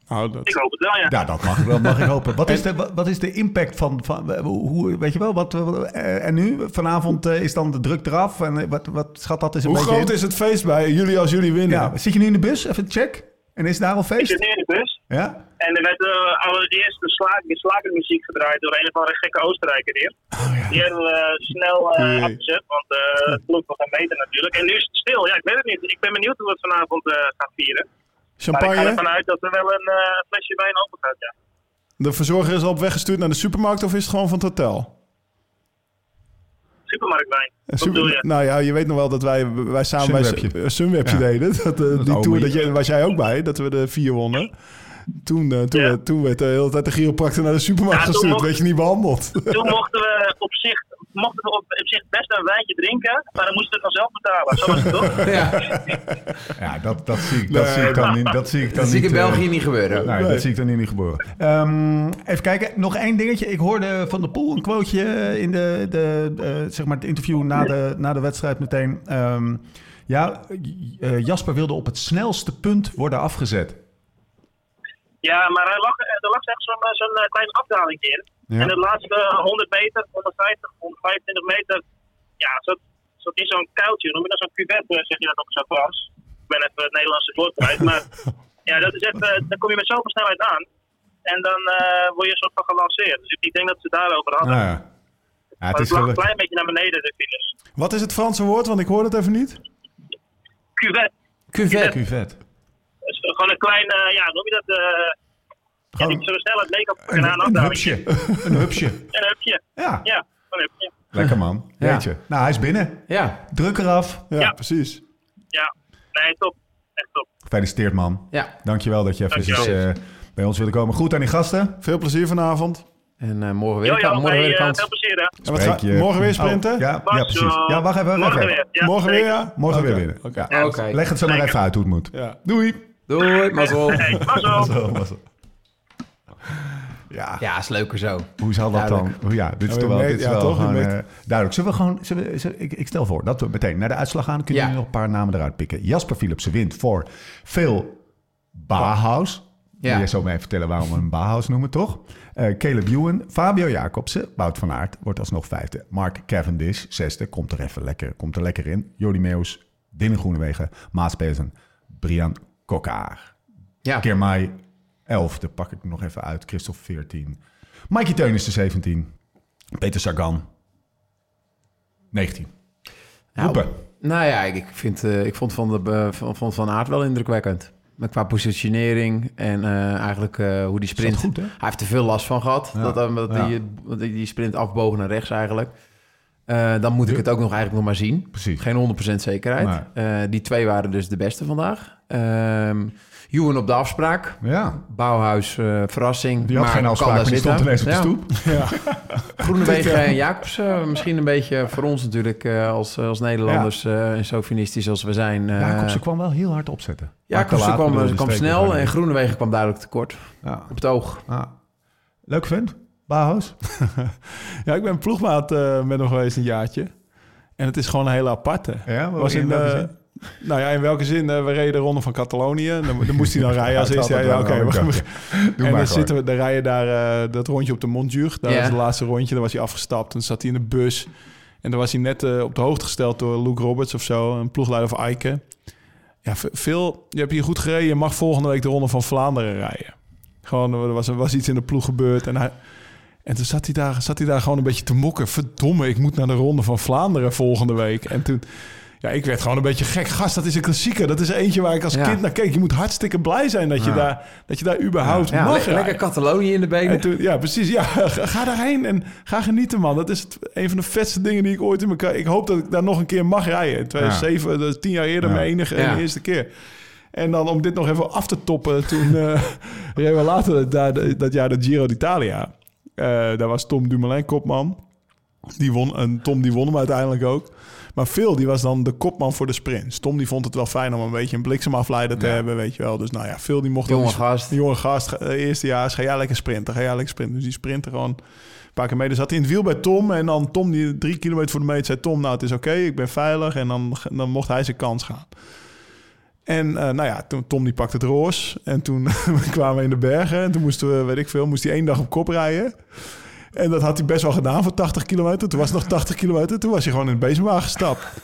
Nou, dat, Ik hoop het wel, ja. Ja, dat mag, dat mag ik hopen. Wat is de, wat, is de impact van, van hoe, weet je wel, wat, eh, en nu? Vanavond eh, is dan de druk eraf en eh, wat, wat schat dat eens een hoe beetje groot in? is het feest bij jullie als jullie winnen? Ja, zit je nu in de bus? Even check. En is daar al Ik feest? zit nu in de bus. Ja? En er werd uh, allereerst de slaak, de slakermuziek gedraaid door een of andere gekke Oostenrijker hier. Die hebben we eh, snel eh, Jee. afgezet, want eh het klonk nog geen meter natuurlijk. En nu is het stil. Ja, ik weet het niet. Ik ben benieuwd hoe we het vanavond eh, gaan vieren. Maar ik ga Champagne? ervan uit dat er wel een eh, flesje wijn open gaat, ja. De verzorger is al op weg gestuurd naar de supermarkt of is het gewoon van het hotel? Supermarktwijn. Wat Super- nou ja, je weet nog wel dat wij, wij samen Sunwebje. bij Sun- Sunwebje Ja. deden. *laughs* Dat, eh, die tour, dat je, was jij ook bij, dat we de vier wonnen. Toen, eh, toen, Ja. werd- toen werd de hele tijd de chiropractor naar de supermarkt Ja, gestuurd. mocht- Werd je niet behandeld. Toen mochten we op zich, mochten we op, op zich best een wijntje drinken, maar dan moesten we het dan zelf betalen. Zo was het toch? *laughs* ja. *laughs* Ja, dat, dat, zie ik, dat Nee, zie ik dan niet. Dat zie ik dan Dat zie ik in niet, eh, België niet gebeuren. Nee, Nee. dat zie ik dan hier niet gebeuren. Ehm, even kijken, nog één dingetje. Ik hoorde van de Poel een quoteje in de, de, de, zeg maar het interview na de, na de wedstrijd meteen. Ehm, ja, eh, Jasper wilde op het snelste punt worden afgezet. Ja, maar er lag, er lag echt zo'n zo'n eh, kleine afdaling in. Ja. En de laatste 100 meter, 150, 125 meter, ja, zat in zo'n kuiltje. Noem je dat zo'n cuvette, zeg je dat op zo'n Frans. Ik ben even het Nederlandse woord kwijt. Maar *laughs* ja, dat is echt, eh, dan kom je met zoveel snelheid aan. En dan eh, word je soort van gelanceerd. Dus ik denk dat ze daarover hadden. Nou ja. Ja, het is het lag een klein beetje naar beneden, de finish. Wat is het Franse woord? Want ik hoor het even niet. Cuvette. Cuvette. Cuvette. Is gewoon een klein, ja, noem je dat? eh ja, Gewoon niet zo snel het make-up Een, en aan een afdalingen. hupsje. Een hupsje. Een hupje. Ja, Ja, een hupje. lekker man. Ja. Weet je. Nou, hij is binnen. Ja, Druk eraf. Ja, Ja. precies. Ja, nee, top. Echt top. Gefeliciteerd man. ja. Dankjewel dat je even eh, bij ons wilde komen. Goed aan die gasten. Veel plezier vanavond. En eh, morgen weer, Jo, jo, morgen weer eh, veel plezier, hè. En wat ga- je- morgen weer sprinten? Oh, ja, ja, precies. eh, Ja, wacht even. Wacht Morgen even. weer. Ja, Morgen weer, ja? Morgen weer winnen. oké. Ja. Oké. Leg het zo maar even uit hoe het moet. Ja. Doei. Doei, mazzel. Hey, mazzel. Het. Ja, Ja, is leuker zo. hoe zal dat dan? Duidelijk. Ja, dit is Ja, toch wel, dit is ja, wel toch, gewoon eh, duidelijk. Zullen we gewoon, zullen we, zullen- ik, ik stel voor dat we meteen naar de uitslag gaan. Dan kunnen Ja. jullie nog een paar namen eruit pikken. Jasper Philipsen wint voor Phil Bahaus. Ja. Wil je zo maar even vertellen waarom we hem Bahaus noemen, toch? Eh Caleb Ewan, Fabio Jacobsen, Wout van Aert wordt alsnog vijfde. Mark Cavendish, zesde, komt er even lekker, komt er lekker in. Jordi Meus, Dylan Groenewegen, Maas Pedersen, Brian Kokkaar. Ja. Kermai 11, daar pak ik nog even uit. Christophe 14. Mikey Teunissen de 17. Peter Sagan 19. Nou, Roepen. Nou ja, ik, vind, eh, ik vond Van, de, van, van, van Aert wel indrukwekkend. Maar qua positionering en eh, eigenlijk eh, hoe die sprint... Goed, hè? Hij heeft er veel last van gehad. Ja. Dat, dat Ja. die, die, sprint afbogen naar rechts eigenlijk. Dan moet ik het ook nog eigenlijk nog maar zien. Precies. Geen 100% zekerheid. Die twee waren dus de beste vandaag. Ehm Ewan op de afspraak. Ja, Bouwhuis, eh, verrassing. die had maar geen kan afspraak, maar die stond ineens op de Ja. stoep. *laughs* Groenewegen en Jacobs, eh, misschien een beetje voor ons natuurlijk eh, als, als Nederlanders eh, en chauvinistisch als we zijn. eh Jacobsen kwam wel heel hard opzetten. Jacobsen kwam, bedoel, de kwam snel en Groenewegen kwam duidelijk tekort. Ja. Op het oog. Ja. Leuk vent, Bahaus. *laughs* Ja, ik ben ploegmaat eh, met hem geweest een jaartje. En het is gewoon een hele aparte. Ja, was in, zin? Nou ja, in welke zin? Eh, we reden de ronde van Catalonië. Dan, dan moest hij dan *laughs* rijden als eerste. Ja, oké. en dan gewoon. zitten we, dan rijden daar eh, dat rondje op de Montjuïc. Dat Ja. was het laatste rondje. Dan was hij afgestapt. Dan zat hij in de bus. En dan was hij net eh, op de hoogte gesteld door Luke Roberts of zo. Een ploegleider van Eiken. Ja, veel. Je hebt hier goed gereden. Je mag volgende week de ronde van Vlaanderen rijden. Gewoon, er was, was iets in de ploeg gebeurd. En, hij, en toen zat hij, daar, zat hij daar gewoon een beetje te mokken. Verdomme, ik moet naar de ronde van Vlaanderen volgende week. En toen... Ja, ik werd gewoon een beetje gek. Gast, dat is een klassieker. Dat is eentje waar ik als Ja. kind naar keek. Je moet hartstikke blij zijn dat je, Ja. daar, dat je daar überhaupt Ja, mag le- lekker Catalonië in de benen. En toen, ja, precies. Ja, ga, daarheen en ga genieten, man. Dat is het, een van de vetste dingen die ik ooit in elkaar... Ik hoop dat ik daar nog een keer mag rijden. In 2007, dat is tien jaar eerder, mijn enige en eerste keer. En dan om dit nog even af te toppen, toen eh *laughs* reden we later dat, dat jaar de Giro d'Italia. Eh, daar was Tom Dumoulin kopman. Die won, en Tom die won hem uiteindelijk ook. Maar Phil die was dan de kopman voor de sprint. Tom die vond het wel fijn om een beetje een bliksemafleider te Ja. hebben, weet je wel. Dus nou ja, Phil die mocht Jonge gast. jonge gast, ga- eh, eerste jaar, ga jij lekker sprinten, ga jij lekker sprinten. Dus die sprintte gewoon een paar keer mee. Dus zat hij in het wiel bij Tom en dan Tom die drie kilometer voor de meet zei Tom, nou het is oké, ik ben veilig. En dan, dan mocht hij zijn kans gaan. En eh, nou ja, toen Tom die pakte het roos en toen *laughs* kwamen we in de bergen en toen moesten we, weet ik veel, moest hij één dag op kop rijden. En dat had hij best wel gedaan voor 80 kilometer. Toen was het nog 80 kilometer. Toen was hij gewoon in de bezemwagen gestapt. *laughs*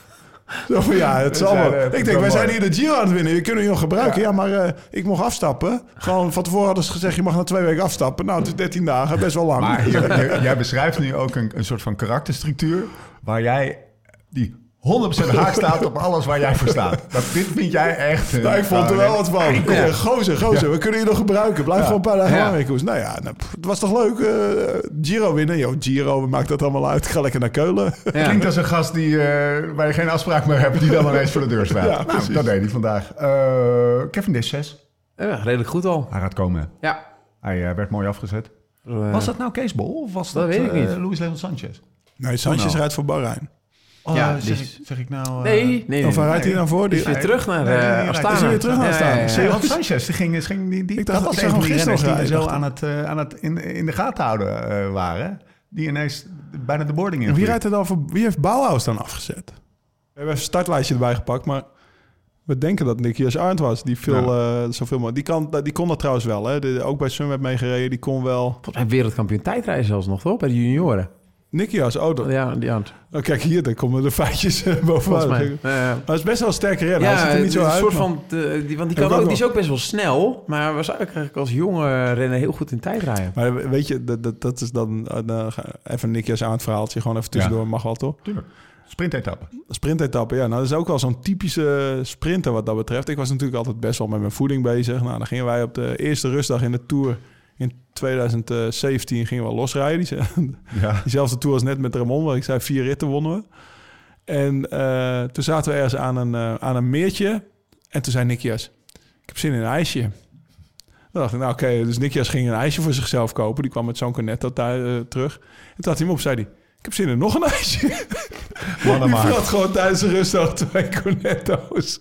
Zo van, ja, het zal wel. Ik denk, wij zijn hier de Giro aan het winnen. We kunnen je nog gebruiken. Ja, maar eh, ik mocht afstappen. Gewoon van tevoren hadden ze gezegd, je mag na twee weken afstappen. Nou, het is 13 dagen, best wel lang. Maar je- *laughs* jij beschrijft nu ook een, een soort van karakterstructuur... waar jij die 100% haak staat op alles waar jij voor staat. Dat, dit vind jij echt... eh, Nou, ik vond er wel wat van. Ik Ja. Gozer, we kunnen je nog gebruiken. Blijf Ja. gewoon een paar dagen Ja. Nou ja, nou, pff, het was toch leuk. eh, Giro winnen. Yo, Giro, we maken dat allemaal uit. Ik ga lekker naar Keulen. Ja. Klinkt als een gast die, eh, waar je geen afspraak meer hebt... die dan ineens voor de deur staat. *laughs* Ja, nou, dat deed hij vandaag. Eh Kevin Dish 6. Ja, redelijk goed al. Hij gaat komen. Ja. Hij eh, werd mooi afgezet. Eh, Was dat nou Kees Bol of was dat, Dat weet ik eh, niet. Luis Leon Sanchez? Nee, Sanchez nou. rijdt voor Bahrein. Oh, Ja, zeg, ik, zeg ik nou... eh, Nee, nee, nee. Of waar rijdt hij dan voor? Die Die, is weer terug naar Nee, eh Astana. is hij weer terug naar Ja, Astana? ja, ja, ja. Sanchez, die ging, ging, die, die, Ik dacht dat was een gisteren die nog zo aan het, eh, aan het in, in de gaten houden eh, waren. Die ineens bijna de boarding in Wie, rijdt er dan voor, wie heeft Bauhaus dan afgezet? We hebben even een startlijstje erbij gepakt, maar we denken dat Nicky Arndt was. Die veel, eh, zoveel mogelijk. Die, kan, die kon dat trouwens wel. Hè? De, ook bij Sunweb meegereden. Die kon wel. Volgens mij wereldkampioen tijdrijden zelfs nog, toch? Bij de junioren. Nikias, oh, dat- Ja, die hand. oh, kijk hier, dan komen de feitjes eh, mij. Eh, hij is best wel een sterke renner. hij ja, ziet er niet zo een uit. soort van... de- die, want die, kan ook, die is ook best wel snel. Maar hij was eigenlijk als jonge renner heel goed in tijdrijden. Maar weet je, dat, dat, dat is dan... eh, even Nikias aan het verhaaltje, gewoon even tussendoor. Mag wel, toch? Tuurlijk. Sprintetappe. Sprintetappe, ja. Nou, dat is ook wel zo'n typische sprinter wat dat betreft. Ik was natuurlijk altijd best wel met mijn voeding bezig. Nou, dan gingen wij op de eerste rustdag in de Tour in 2017 gingen we losrijden. Die, *laughs* Ja. diezelfde Tour als net met Ramon, waar ik zei vier ritten wonnen we. En eh, toen zaten we ergens aan een, eh, aan een meertje. En toen zei Nikias, ik heb zin in een ijsje. Dan dacht ik, nou oké, dus Nikias ging een ijsje voor zichzelf kopen. Die kwam met zo'n cornetto thuis, eh, terug. En toen had hij hem op, zei hij, ik heb zin in nog een ijsje. *laughs* Mannen *laughs* Die had gewoon tijdens de rust al twee cornetto's.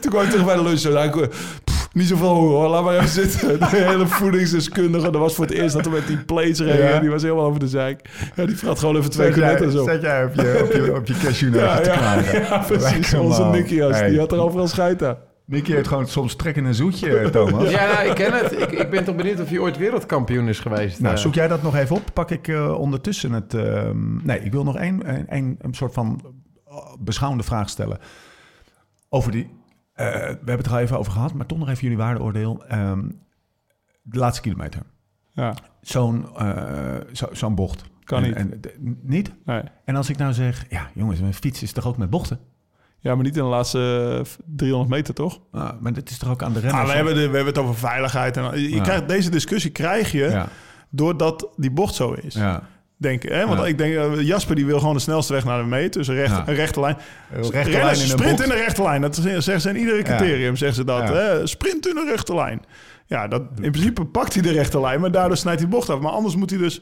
Toen kwam ik terug bij de lunch. Ik, pff, niet zoveel honger hoor, laat maar even zitten. *laughs* De hele voedingsdeskundige, dat was voor het eerst dat we met die plates reden. Ja. Die was helemaal over de zeik. Ja, die had gewoon even twee cornetto's op. zet jij op je, op je, op je te ja, *laughs* precies. Onze. Nikias, Hey. die had er overal scheid aan. Nicky heeft gewoon soms trek in een zoetje, Thomas. Ja, nou, ik ken het. Ik, ik ben toch benieuwd of hij ooit wereldkampioen is geweest. Nou, Eh, zoek jij dat nog even op? Pak ik eh, ondertussen het... ehm, nee, ik wil nog één, een, een, een soort van eh, beschouwende vraag stellen. Over die... eh, we hebben het er al even over gehad, maar toch nog even jullie waardeoordeel. Ehm, de laatste kilometer. Ja, Zo'n eh, zo, zo'n bocht. Kan En- niet. En, de- niet? nee. En als ik nou zeg... Ja, jongens, mijn fiets is toch ook met bochten? ja, maar niet in de laatste eh, 300 meter, toch? Ah, maar dat is toch ook aan de Ah, renners? we, hebben de, we hebben het over veiligheid. En, je Ja. krijgt, deze discussie krijg je Ja, doordat die bocht zo is. ja. Denk, hè? Want Ja. ik denk, eh, Jasper die wil gewoon de snelste weg naar de meet. Dus een, recht, Ja. een rechte lijn. Rechte lijn in een sprint in een rechte lijn. Dat zeggen ze in iedere criterium. Zeggen ze dat. Ja. Hè? Sprint in een rechte lijn. Ja, dat, in principe pakt hij de rechte lijn. Maar daardoor snijdt hij de bocht af. Maar anders moet hij dus...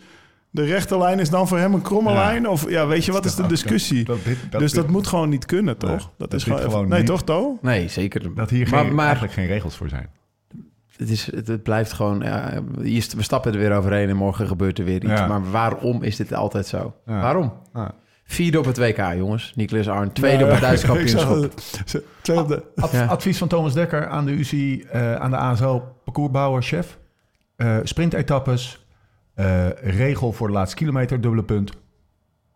De rechte lijn is dan voor hem een kromme Ja. lijn. Of ja, weet je, wat is de discussie? dat- dit- dat- dus dat moet gewoon niet kunnen, toch? Nee, dat, dat is gewoon... gewoon nee, niet- toch, To? Nee, zeker. Dat hier Maar- geen, maar- eigenlijk geen regels voor zijn. Het, is, het, het blijft gewoon... Ja, hier- we stappen er weer overheen en morgen gebeurt er weer iets. Ja. Maar waarom is dit altijd zo? Ja. Waarom? Vierde op het WK, jongens. Nicolas Arn. Tweede op het Duits *laughs* Ik zag kampioenschap. Ad-. Advies van Thomas Dekker aan de UCI, eh, aan de ASO, parcoursbouwer, chef. Eh sprintetappes, eh, regel voor de laatste kilometer, dubbele punt.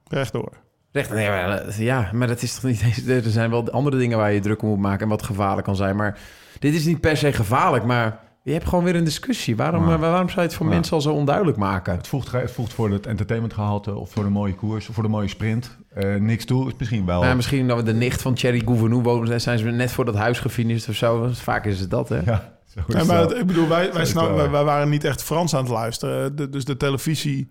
Rechtdoor. Recht, nee, maar, ja, maar dat is toch niet eens... Er zijn wel andere dingen waar je druk om moet maken... en wat gevaarlijk kan zijn. Maar dit is niet per se gevaarlijk, maar... Je hebt gewoon weer een discussie. Waarom, Ja. eh, waarom zou je het voor Ja. mensen al zo onduidelijk maken? Het voegt, het voegt voor het entertainmentgehalte of voor de mooie koers of voor de mooie sprint. Eh, niks toe, is misschien wel. Nou, misschien dat we de nicht van Thierry Gouvenou wonen... zijn ze net voor dat huis gefinished of zo. Vaak is het dat, hè? Ja, zo is Ja, maar dat. het- ik bedoel, wij, wij, wij waren niet echt Frans aan het luisteren. De- dus de televisie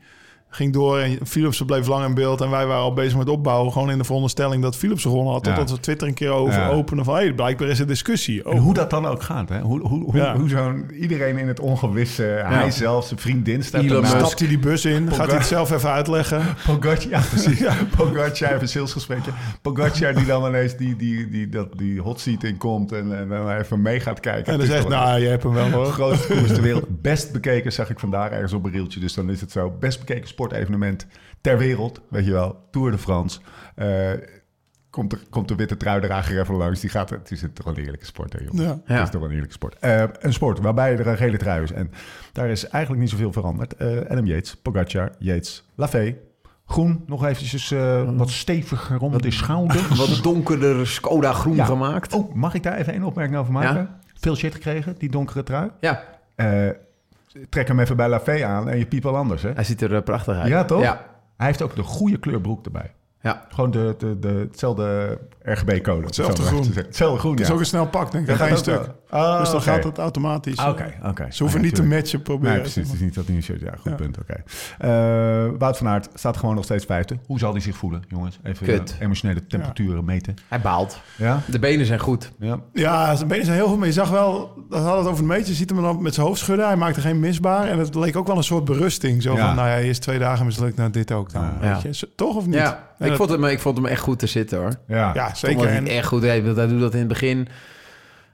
ging door en Philips bleef lang in beeld. En wij waren al bezig met opbouwen. Gewoon in de veronderstelling dat Philips gewonnen had. Ja. Totdat we Twitter een keer over Ja. openen van... Hé, blijkbaar is er discussie. En Oh, hoe dat dan ook gaat, hè? Hoe, hoe, hoe, Ja. hoe zo'n iedereen in het ongewisse, hij zelf, zijn vriendin staat Elon stapt hij die bus in? Gaat hij het zelf even uitleggen? *laughs* Pogacar, ja precies. *laughs* Pogacar, even een salesgesprekje. Pogacar die dan ineens die, die, die, dat, die hot seat in komt en, en dan even mee gaat kijken. En dan zegt, nou, je hebt hem wel de hoor. grootste koers ter *laughs* wereld. Best bekeken, zag ik vandaag ergens op een rieltje. Dus dan is het zo. Best bekeken sportevenement ter wereld. Weet je wel, Tour de France. Eh, komt, er, komt de witte truidrager even langs. Die gaat, het is toch een heerlijke sport, hè. Ja. Ja. Het is toch wel een heerlijke sport. Eh, een sport waarbij er een gele trui is. En daar is eigenlijk niet zoveel veranderd. Eh Adam Yates, Pogacar, Yates, Lafay. Groen, nog eventjes eh, wat steviger rond de schouder. *laughs* Wat donkerder Skoda groen Ja. gemaakt. Oh, mag ik daar even één opmerking over maken? Veel shit gekregen, die donkere trui. Ja, Eh, trek hem even bij Lafay aan en je piep wel anders, hè? hij ziet er eh, prachtig uit. Ja, toch? Ja. Hij heeft ook de goede kleur broek erbij. ja. Gewoon de, de, de, hetzelfde RGB-code. Hetzelfde groen. Hetzelfde groen, Het is ja. ook een snel pak, denk ik. Ook stuk. wel. Ah, dus dan gaat het automatisch. Ah, Oké, oké. Ze hoeven Ah, niet te matchen proberen. Nee, precies. Het is niet dat hij een shirt... Ja, goed Ja. punt. Oké. Eh, Wout van Aert staat gewoon nog steeds vijfde. Hoe zal hij zich voelen, jongens? Even Kut. eh, emotionele temperaturen meten. Hij baalt. Ja? De benen zijn goed. Ja. Ja, zijn benen zijn heel goed. Maar je zag wel, dat had het over het meetje. Je ziet hem dan met zijn hoofd schudden. Hij maakte geen misbaar. En het leek ook wel een soort berusting. Zo Ja. van, nou ja, hij is twee dagen mislukt. Nou, dit ook dan. Ja. Weet je. Toch of niet? Ja, En ik dat- vond, hem, ik vond hem echt goed te zitten hoor. Ja. Ja, Zeker. Hij En, echt goed deed. Want Hij doet dat in het begin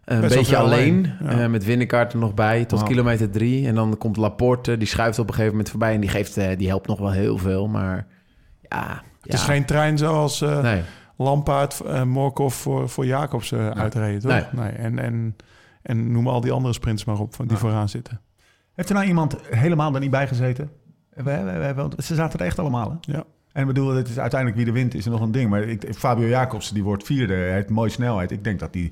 een Best beetje alleen. alleen, ja. eh, met Winnekaart er nog bij tot Wow. kilometer drie. En dan komt Laporte. Die schuift op een gegeven moment voorbij. En die, geeft, eh, die helpt nog wel heel veel. Maar ja... het is geen trein zoals eh Nee. Lampaard, Morkov voor, voor Jacobs eh uitreden, toch? Nee. Nee. En, en, en noem al die andere sprints maar op van die Ja. vooraan zitten. Heeft er nou iemand helemaal er niet bij gezeten? We, we, we, we- ze zaten er echt allemaal, hè? Ja. En ik bedoel, het is uiteindelijk wie de wint is er nog een ding. Maar ik, Fabio Jacobsen, die wordt vierde. Hij heeft mooie snelheid. Ik denk dat hij...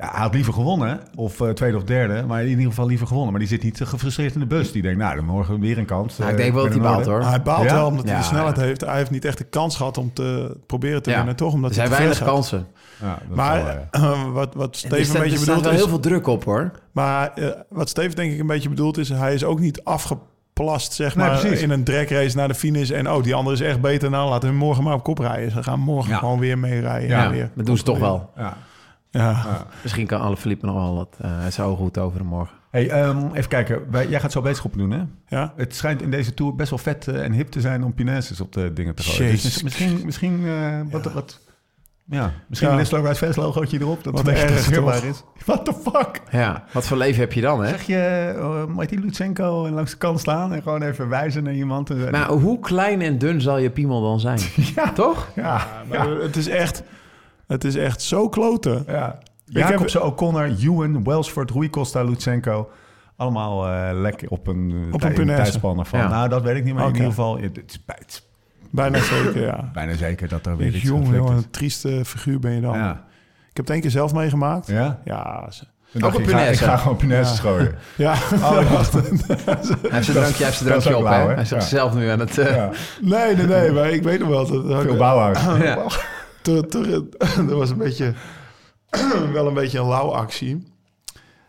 Ja, hij had liever gewonnen, of eh, tweede of derde, maar in ieder geval liever gewonnen. Maar die zit niet gefrustreerd in de bus. Die denkt, nou, dan morgen weer een kans. Nou, ik Eh, denk wel dat hij baalt hoor. hij baalt Ja? wel omdat hij Ja. de snelheid heeft. Hij heeft niet echt de kans gehad om te proberen te Ja. winnen, toch? Omdat Er hij te weinig kansen. Ja, Maar eh, wat, wat Er Steven staat, een er beetje staat bedoelt wel is... heel veel druk op hoor. Maar wat Steven denk ik een beetje bedoelt is... hij is ook niet afgeplast, zeg Nee, maar, precies. in een dragrace naar de finish. En oh, die andere is echt beter. Nou, laten we hem morgen maar op kop rijden. Ze gaan morgen Ja. gewoon weer mee rijden. Ja, en weer dat doen ze toch wel. ja. Ja. Misschien kan alle Philippe nog wel wat uh, zijn ogen goed over morgen. Hey, ehm, even kijken. Wij- jij gaat zo wetenschap doen, hè? ja. Het schijnt in deze tour best wel vet eh, en hip te zijn om punaises op de dingen te gooien. Dus misschien, misschien uh, wat, wat, ja, misschien Ja. een Slow Fest logootje erop. Dat Wat het echt erg, zichtbaar is. *laughs* What the fuck? Ja, wat voor leven heb je dan hè? Zeg je uh, Martin Lutsenko langs de kant staan en gewoon even wijzen naar iemand? En, Maar hoe klein en dun zal je piemel dan zijn? *laughs* ja, Toch? ja, Maar Het, is echt, het is echt zo kloten. ja. Ik heb- O'Connor, Ewan, Welsford, Rui Costa, Lutsenko. Allemaal eh, lekker op een, eh, Op een punaise. tijdspanne van. Ja. Nou, dat weet ik niet, maar in ieder geval... Het, het is Bijna zeker, ja. *laughs* bijna zeker dat er weer iets Jongen, geflikt jongen, is. een trieste figuur ben je dan. Ja. Ik heb het één keer zelf meegemaakt. Ja? Ja, dacht op je, ik ga, ik punaise. ga gewoon punaises Ja. gooien. *laughs* ja. Oh, *laughs* wacht. Hij heeft zijn drankje, hij drankje ook op blauw, hè? Hij is Ja. zichzelf nu aan het... eh, Ja. Nee, nee, nee, maar ik weet nog wel. Dat, Veel Bauhaus. *laughs* Dat was een beetje, *clears throat* wel een beetje een lauw actie.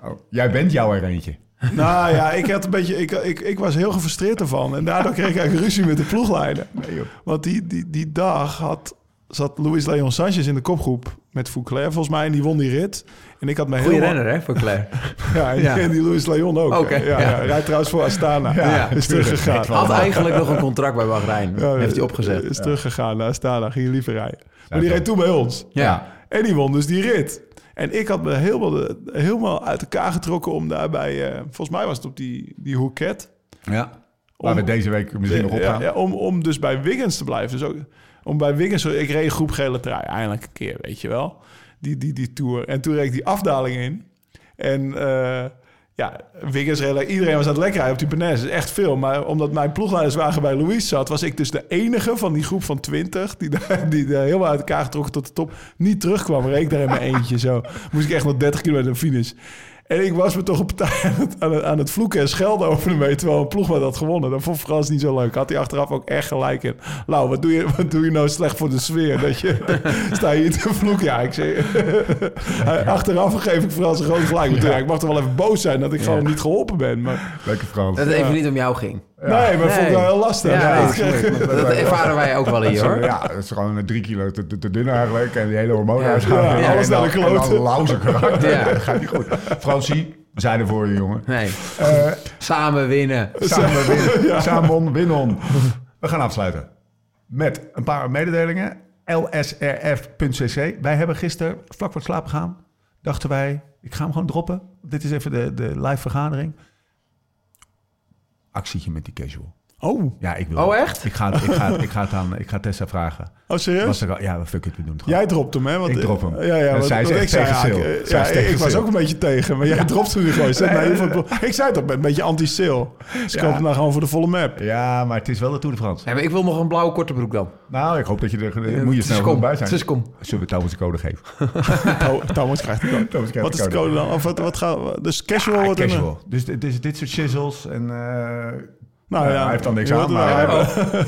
Oh, jij bent jou er eentje. *laughs* Nou ja, ik, had een beetje, ik, ik, ik was heel gefrustreerd ervan. En daardoor kreeg ik eigenlijk ruzie met de ploegleider. Nee. Want die, die, die dag had, zat Luis Leon Sanchez in de kopgroep met Fouclair volgens mij. En die won die rit. En ik had me Goeie heel... renner hè, voor Claire. Ja, *laughs* en, Ja. en die Luis Leon ook. Oké, ja, ja. ja. Rijdt trouwens voor Astana. Ja, is teruggegaan. Had eigenlijk nog een contract bij Bahrein. Ja, heeft hij opgezegd. Is teruggegaan naar Astana. Ging je liever rijden. Maar die reed toen bij ons. Ja. En die won dus die rit. En ik had me helemaal, helemaal uit elkaar getrokken om daarbij... eh, volgens mij was het op die, die Houquet. Ja. Waar we deze week misschien nog op Ja, gaan. ja, om, om dus bij Wiggins te blijven. Dus ook, om bij Wiggins... Ik reed een groep gele trui. Eindelijk een keer, weet je wel. Die, die, die tour. En toen reed ik die afdaling in. En eh, ja, Wiggins reed... Iedereen was aan het lekker op die Penez. Echt veel. Maar omdat mijn ploegleiderswagen bij Louis zat... was ik dus de enige van die groep van 20... die daar, *laughs* die helemaal uit elkaar getrokken tot de top... niet terugkwam. Reed ik daar in mijn eentje zo. Moest ik echt nog 30 kilometer finish. En ik was me toch een partij *laughs* aan het, aan het, aan het vloeken en schelden over de mee... terwijl een ploegmaat had gewonnen. Dat vond Frans niet zo leuk. Had hij achteraf ook echt gelijk in. Lau, wat doe je, wat doe je nou slecht voor de sfeer? Dat je, *laughs* sta je hier te vloeken? Ja, ik zeg... *laughs* achteraf geef ik Frans een groot gelijk. Ja, ik mag toch wel even boos zijn dat ik gewoon niet geholpen ben. Maar, Lekker Frans. Dat het even niet om jou ging. Nee, maar dat vond ik wel heel lastig. Ja, Ja, dat, ervaren wij ook wel hier hoor. Ja, dat is gewoon drie kilo te, te, te dun eigenlijk. En die hele hormonen Ja. En alles dan- naar de en dan kloten. lauze *laughs* karakter. Ja. Dat gaat niet goed. Fransie, we zijn er voor je, jongen. Nee, Eh, samen winnen. samen winnen. *laughs* Samen winnen. We gaan afsluiten. Met een paar mededelingen. lsrf.cc. Wij hebben gisteren, vlak voor het slapen gaan, dachten wij, ik ga hem gewoon droppen. Dit is even de, de live vergadering. Actietje met die casual. Oh, Ja, ik wil. Oh, echt? Ik ga, ik ga, ik ga het aan, ik ga Tessa vragen. oh serieus? Was er al, ja, fuck it, we doen het gewoon. Jij dropt hem, hè? Want, Ik drop hem. Ja, ja, want, zij is want echt ik zei eigenlijk, eh, ja, tegen ik was ook een beetje tegen, maar jij dropt hem nu gewoon. Zet mij ik zei toch, een beetje anti-Sil. Dus ik Ja. nou gewoon voor de volle map. Ja, maar het is wel de Tour de France. Ja, maar ik wil nog een blauwe korte broek dan. Nou, ik hoop dat je er... moet je snel Siscom. bij zijn. Zullen we trouwens de code geven? *laughs* Tho- Thomas krijgt het ook. Thomas krijgt Wat is de de code. code dan? Of wat, wat gaat, dus casual wordt een- casual. Dus, dit- dus dit soort chisels en... eh, Nou nou, ja, hij heeft dan niks aan, maar... wel. *laughs* eh, *laughs* hoort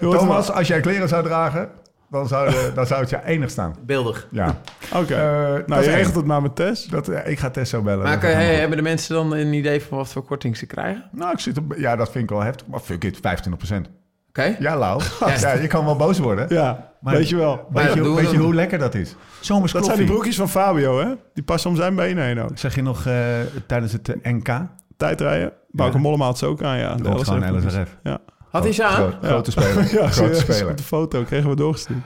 het Thomas, als jij kleren zou dragen, dan zou, de- dan zou het je enig staan. Beeldig. Ja. Oké. Eh, dat nou, is je regelt het maar met Tess. Dat, eh, ik ga Tess zo bellen. Maar kan- hey, hebben de mensen dan een idee van wat voor korting ze krijgen? Nou, ik zit op, ja, dat vind ik wel heftig. Maar fuck it, 25%. Oké? Ja, Lau. *laughs* Ja, je kan wel boos worden. Ja, Maar- weet je wel. Weet, Ja, je, weet hoe lekker dat is? Zomers Dat zijn die broekjes van Fabio, hè? Die passen om zijn benen heen ook. Zeg je nog eh, tijdens het eh, NK? Tijdrijden. Bouke Mollema had ze ook aan, ja. De Dat gewoon LSF. LSRF. Ja. Had hij ze aan? Groot- Grote speler. *laughs* Ja, grote speler. de foto kregen we doorgestuurd.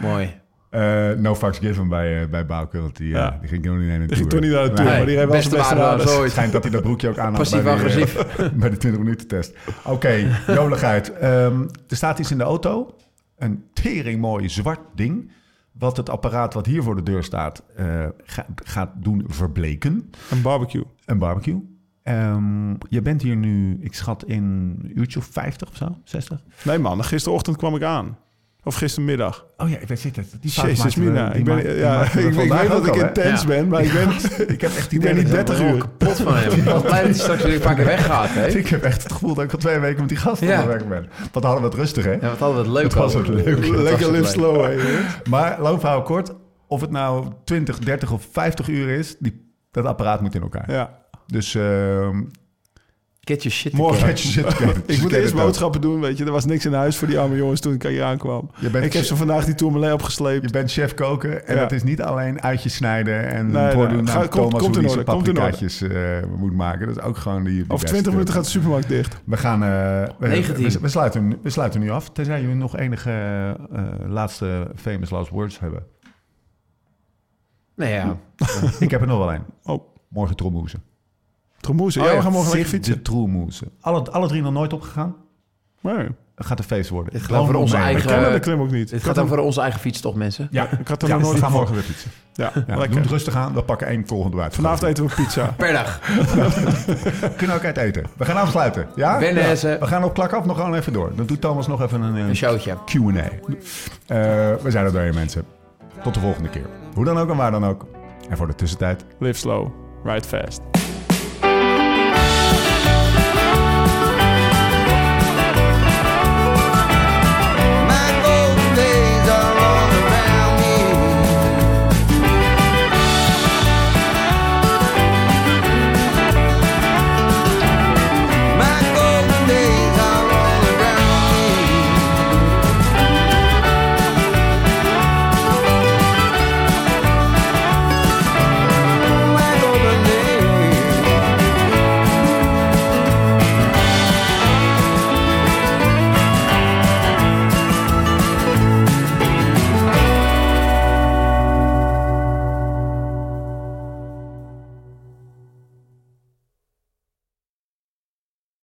Mooi. Eh, no fucks given bij, eh, bij Bouke, want die, eh, Ja. die ging nog niet heen in de Die ging Tour. toch niet naar de Tour, Nee. maar die reed wel beste zijn beste waarde Het ooit. schijnt dat hij dat broekje ook aan had bij, die, eh, *laughs* bij de 20 minuten test. Oké, joligheid. Ehm, er staat iets in de auto. Een tering mooi zwart ding. Wat het apparaat wat hier voor de deur staat eh, ga- gaat doen verbleken. Een barbecue. Een barbecue. Ehm, je bent hier nu, ik schat, in een uurtje of 50 of zo? 60? Nee man, gisterochtend kwam ik aan. Of gistermiddag. Oh ja, ik weet zit het. Die Jezus mina. die Ik, ben, die ja, ik, ik weet dat ook ik intens Ja. ben, maar ik *laughs* ben, Ik heb echt ik ben niet 30 Ik ben uur. kapot van hem. *laughs* Ik ben blij dat hij straks weer een paar keer weggaat. Hè? *laughs* Ik heb echt het gevoel dat ik al twee weken met die gasten Ja. aan het werken ben. Wat hadden we het rustig, hè? Ja, wat hadden we het leuk Het was het leuk. Lekker live slow, hè. Maar loop hou kort. Of het nou 20, 30 of 50 uur is, die, dat apparaat moet in elkaar. Ja. Dus ehm Get your shit Morgen. together. get your shit together. *laughs* Ik moet eerst boodschappen doen, weet je. Er was niks in huis voor die arme jongens toen ik hier aankwam. Je bent, ik heb ze vandaag die tourmalee opgesleept. je bent chef koken en Ja. dat is niet alleen uitjes snijden en Nee, voordoen nee. Thomas komt hoe paprikaatjes eh, moet maken. Dat is ook gewoon die, die Over beste 20 minuten gaat de supermarkt dicht. We gaan... eh, we, 19. we, we sluiten, nu- we sluiten nu af. Tenzij jullie nog enige eh, laatste famous last words hebben. Nee, ja. Ik heb er nog wel een. Oh, Morgen trommoezen. Tromoezen. Oh ja, ja, we gaan morgen lekker Zit fietsen. De trommoezen. Alle, alle drie nog nooit opgegaan? Nee, Het gaat een feest worden. Dit gaat over me onze eigen- ik ken de klim ook niet. Het gaat had over onze eigen fiets toch, mensen? Ja, Ik had er ja, nog nooit we gaan van morgen weer fietsen. Ja, Ja, doe lekker. het rustig aan. We pakken één volgende uit. Vanavond eten we pizza. *laughs* Per dag. We kunnen ook uit eten. We gaan afsluiten. Ja? Ja. We gaan op klak af nog gewoon even door. Dan doet Thomas nog even een, Een showtje. Q&A. Eh, we zijn er doorheen, mensen. Tot de volgende keer. Hoe dan ook en waar dan ook. En voor de tussentijd... Live slow, ride fast.